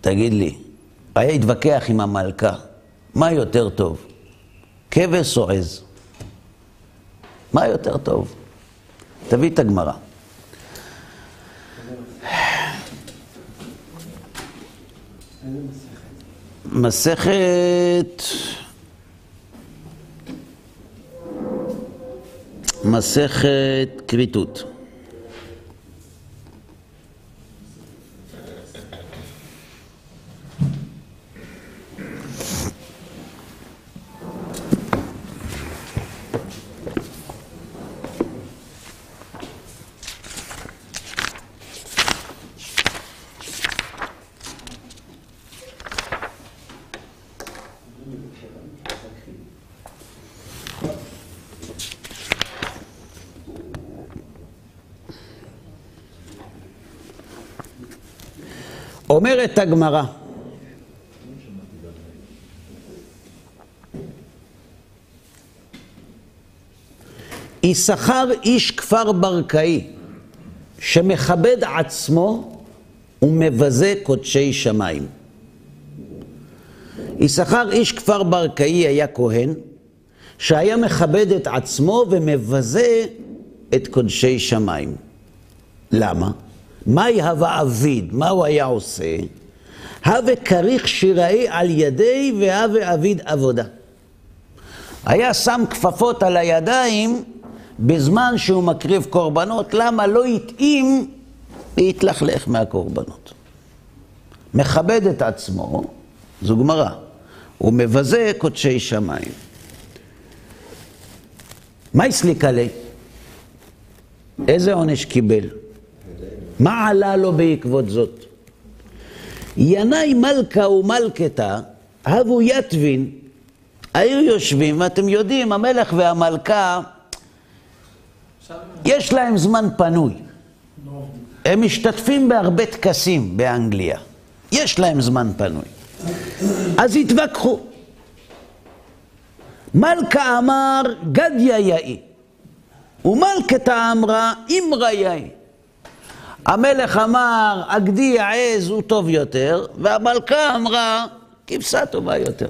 תגיד לי, היה התווכח עם המלכה, מה יותר טוב, כבש או עז? מה יותר טוב? תביא את הגמרא. מסכת... מסכת כריתות. אומרת הגמרא, יששכר איש כפר ברקאי, שמכבד עצמו ומבזה קודשי שמיים. יששכר איש כפר ברקאי היה כהן, שהיה מכבד את עצמו ומבזה את קודשי שמיים. למה? מהי הווה אביד? מה הוא היה עושה? הווה כריך שיראי על ידי והווה אביד עבודה. היה שם כפפות על הידיים בזמן שהוא מקריב קורבנות, למה לא התאים להתלכלך מהקורבנות. מכבד את עצמו, זו גמרא, הוא מבזה קודשי שמיים. מה הסליק עלי? איזה עונש קיבל? מה עלה לו בעקבות זאת? ינאי מלכה ומלכתה, הבו יתבין, היו יושבים, ואתם יודעים, המלך והמלכה, יש להם זמן פנוי. הם משתתפים בהרבה טקסים באנגליה. יש להם זמן פנוי. אז התווכחו. מלכה אמר גדיה יאי, ומלכתה אמרה אמרה יאי. המלך אמר, הגדי העז הוא טוב יותר, והמלכה אמרה, כבשה טובה יותר.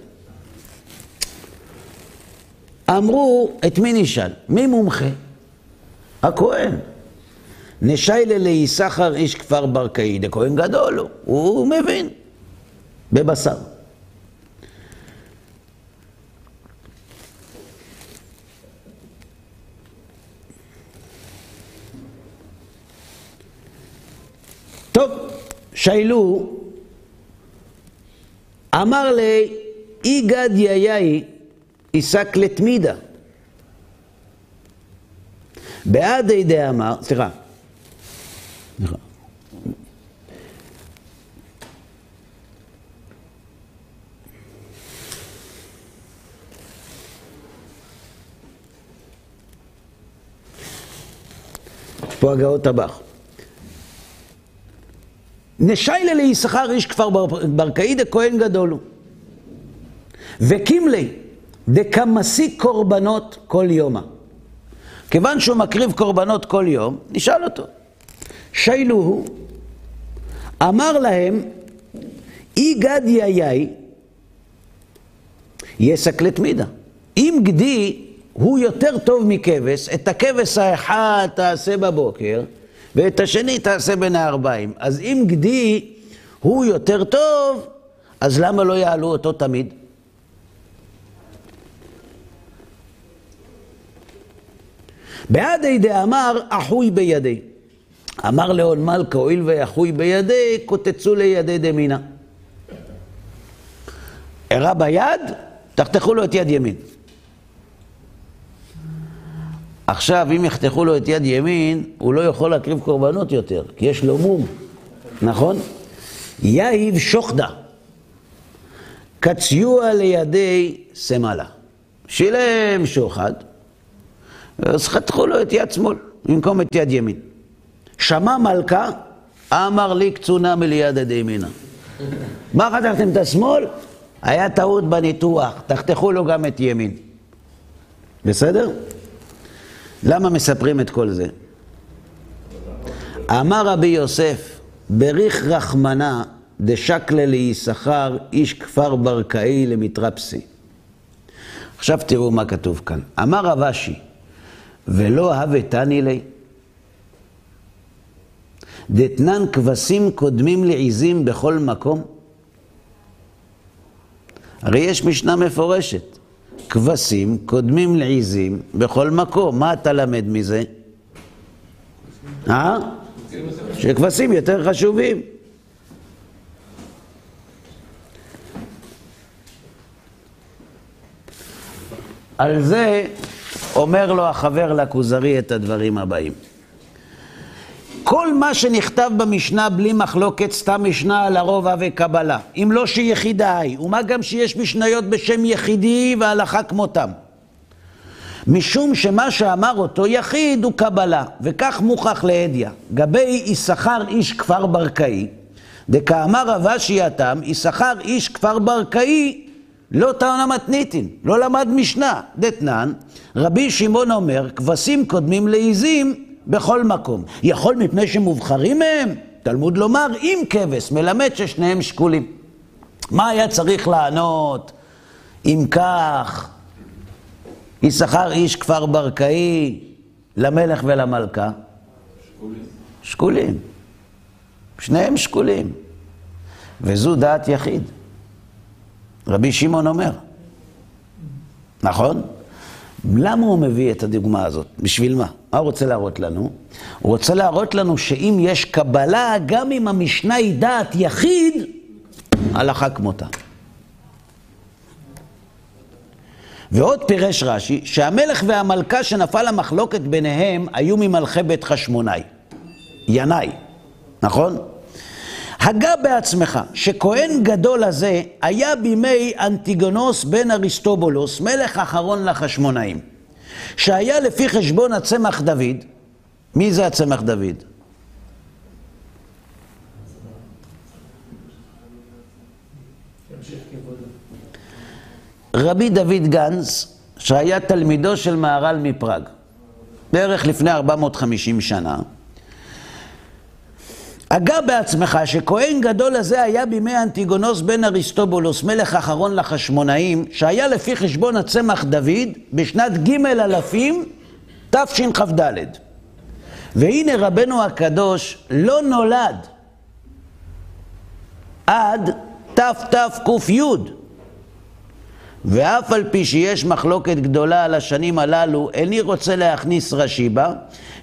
אמרו, את מי נשאל? מי מומחה? הכהן. נשיילה ליששכר איש כפר ברקאי, דכהן גדול הוא, הוא מבין בבשר. טוב, שיילו, אמר לי, אי גד יאי עיסק לתמידה. בעד ידי אמר, סליחה. יש פה הגאות טבח. נשיילה ליששכר איש כפר ברקאי דכהן גדול הוא. וקימלי דקמסי קורבנות כל יומא. כיוון שהוא מקריב קורבנות כל יום, נשאל אותו. שיילו הוא, אמר להם, אי גד יאי, יסק לתמידה. אם גדי הוא יותר טוב מכבש, את הכבש האחד תעשה בבוקר, ואת השני תעשה בין הארבעים. אז אם גדי הוא יותר טוב, אז למה לא יעלו אותו תמיד? בעדי דאמר אחוי בידי. אמר לאון מלכה, הואיל ואחוי בידי, קוצצו לידי דמינה. הראה ביד, תחתכו לו את יד ימין. עכשיו, אם יחתכו לו את יד ימין, הוא לא יכול להקריב קורבנות יותר, כי יש לו מום, נכון? יהיב שוחדה, קציוע לידי סמלה. שילם שוחד, אז חתכו לו את יד שמאל במקום את יד ימין. שמע מלכה, אמר לי קצונה מליד ידי ימינה. מה חתכתם את השמאל? היה טעות בניתוח, תחתכו לו גם את ימין. בסדר? למה מספרים את כל זה? אמר רבי יוסף, בריך רחמנה דשקלה ליששכר איש כפר ברקאי למתרפסי. עכשיו תראו מה כתוב כאן. אמר רב אשי, ולא הבתני לי. דתנן כבשים קודמים לעיזים בכל מקום. הרי יש משנה מפורשת. כבשים קודמים לעיזים בכל מקום. מה אתה למד מזה? אה? שכבשים יותר חשובים. על זה אומר לו החבר לכוזרי את הדברים הבאים. כל מה שנכתב במשנה בלי מחלוקת, סתם משנה על הרובע וקבלה. אם לא שיחידה היא, ומה גם שיש משניות בשם יחידי והלכה כמותם. משום שמה שאמר אותו יחיד הוא קבלה, וכך מוכח להדיא. גבי יששכר איש כפר ברקאי, דקאמר רב אשי התם, יששכר איש כפר ברקאי לא טענה מתניתין, לא למד משנה. דתנן, רבי שמעון אומר, כבשים קודמים לעיזים בכל מקום. יכול מפני שמובחרים מהם? תלמוד לומר, אם כבש, מלמד ששניהם שקולים. מה היה צריך לענות? אם כך, יששכר איש כפר ברקאי, למלך ולמלכה? שקולים. שקולים. שניהם שקולים. וזו דעת יחיד. רבי שמעון אומר. נכון? למה הוא מביא את הדוגמה הזאת? בשביל מה? מה הוא רוצה להראות לנו? הוא רוצה להראות לנו שאם יש קבלה, גם אם המשנה היא דעת יחיד, הלכה כמותה. ועוד פירש רש"י, שהמלך והמלכה שנפל המחלוקת ביניהם היו ממלכי בית חשמונאי, ינאי, נכון? הגה בעצמך שכהן גדול הזה היה בימי אנטיגונוס בן אריסטובולוס, מלך אחרון לחשמונאים, שהיה לפי חשבון הצמח דוד, מי זה הצמח דוד? רבי דוד גנץ, שהיה תלמידו של מהר"ל מפראג, בערך לפני 450 שנה, הגה בעצמך שכהן גדול הזה היה בימי אנטיגונוס בן אריסטובולוס, מלך אחרון לחשמונאים, שהיה לפי חשבון הצמח דוד בשנת ג' אלפים תשכ"ד. והנה רבנו הקדוש לא נולד עד תתק"י. ואף על פי שיש מחלוקת גדולה על השנים הללו, איני רוצה להכניס רש"י בה,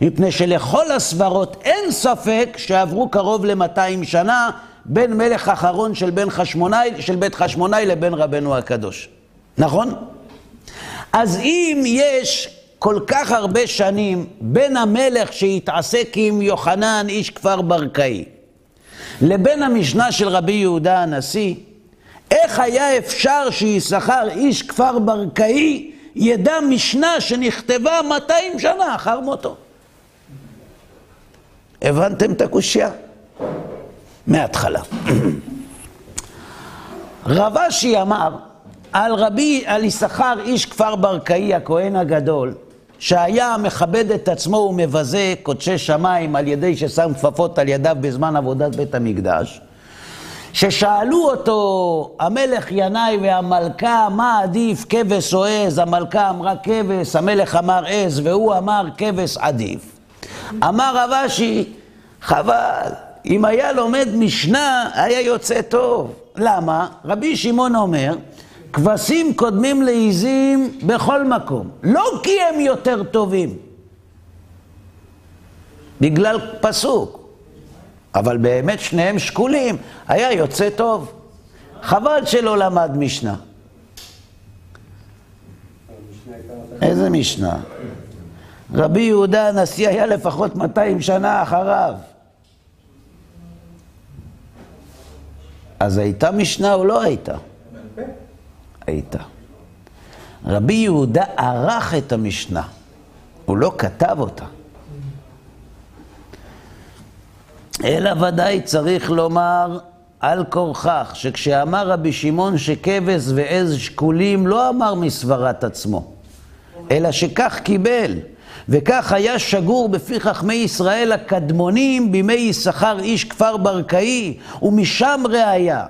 מפני שלכל הסברות אין ספק שעברו קרוב ל-200 שנה בין מלך אחרון של, בן חשמונאי, של בית חשמונאי לבין רבנו הקדוש. נכון? אז אם יש כל כך הרבה שנים בין המלך שהתעסק עם יוחנן, איש כפר ברקאי, לבין המשנה של רבי יהודה הנשיא, איך היה אפשר שיששכר איש כפר ברקאי ידע משנה שנכתבה 200 שנה אחר מותו? הבנתם את הקושייה? מההתחלה. רב אשי אמר על רבי, על יששכר איש כפר ברקאי, הכהן הגדול, שהיה מכבד את עצמו ומבזה קודשי שמיים על ידי ששם כפפות על ידיו בזמן עבודת בית המקדש, ששאלו אותו המלך ינאי והמלכה מה עדיף כבש או עז, המלכה אמרה כבש, המלך אמר עז והוא אמר כבש עדיף. אמר רב אשי, חבל, אם היה לומד משנה היה יוצא טוב. למה? רבי שמעון אומר, כבשים קודמים לעיזים בכל מקום, לא כי הם יותר טובים, בגלל פסוק. אבל באמת שניהם שקולים, היה יוצא טוב. חבל שלא למד משנה. איזה משנה? רבי יהודה הנשיא היה לפחות 200 שנה אחריו. אז הייתה משנה או לא הייתה? הייתה. רבי יהודה ערך את המשנה, הוא לא כתב אותה. אלא ודאי צריך לומר על כורכך, שכשאמר רבי שמעון שכבש ועז שקולים, לא אמר מסברת עצמו, אלא שכך קיבל. וכך היה שגור בפי חכמי ישראל הקדמונים בימי יששכר איש כפר ברקאי, ומשם ראיה.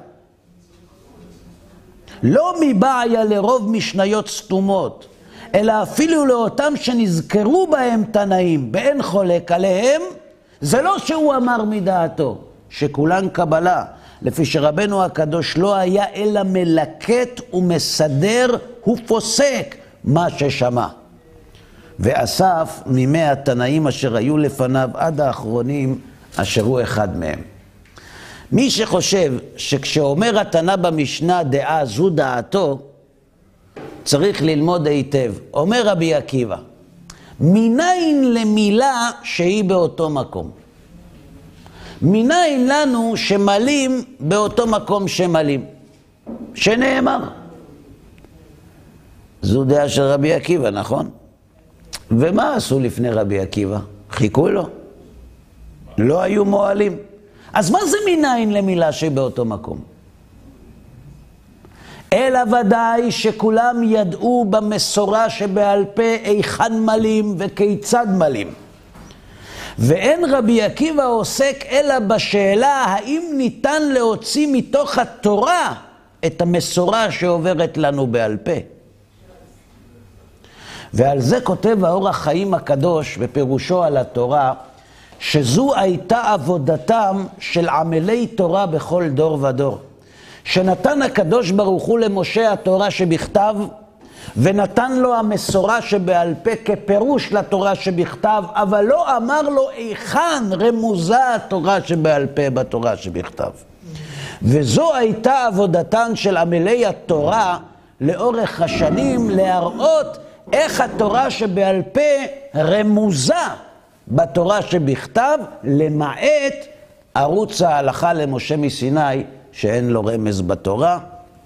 לא מבעיה לרוב משניות סתומות, אלא אפילו לאותם שנזכרו בהם תנאים, באין חולק עליהם, זה לא שהוא אמר מדעתו, שכולן קבלה, לפי שרבנו הקדוש לא היה אלא מלקט ומסדר ופוסק מה ששמע. ואסף ממי התנאים אשר היו לפניו עד האחרונים, אשר הוא אחד מהם. מי שחושב שכשאומר התנא במשנה דעה זו דעתו, צריך ללמוד היטב. אומר רבי עקיבא, מניין למילה שהיא באותו מקום. מניין לנו שמלים באותו מקום שמלים, שנאמר. זו דעה של רבי עקיבא, נכון? ומה עשו לפני רבי עקיבא? חיכו לו. לא היו מועלים. אז מה זה מניין למילה שבאותו מקום? אלא ודאי שכולם ידעו במסורה שבעל פה היכן מלים וכיצד מלים. ואין רבי עקיבא עוסק אלא בשאלה האם ניתן להוציא מתוך התורה את המסורה שעוברת לנו בעל פה. ועל זה כותב האור החיים הקדוש בפירושו על התורה, שזו הייתה עבודתם של עמלי תורה בכל דור ודור. שנתן הקדוש ברוך הוא למשה התורה שבכתב, ונתן לו המסורה שבעל פה כפירוש לתורה שבכתב, אבל לא אמר לו היכן רמוזה התורה שבעל פה בתורה שבכתב. וזו הייתה עבודתן של עמלי התורה לאורך השנים, להראות איך התורה שבעל פה רמוזה בתורה שבכתב, למעט ערוץ ההלכה למשה מסיני, שאין לו רמז בתורה.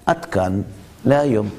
עד כאן להיום.